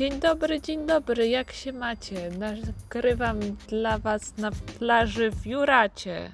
Dzień dobry, dzień dobry, jak się macie? Nagrywam dla was na plaży w Juracie.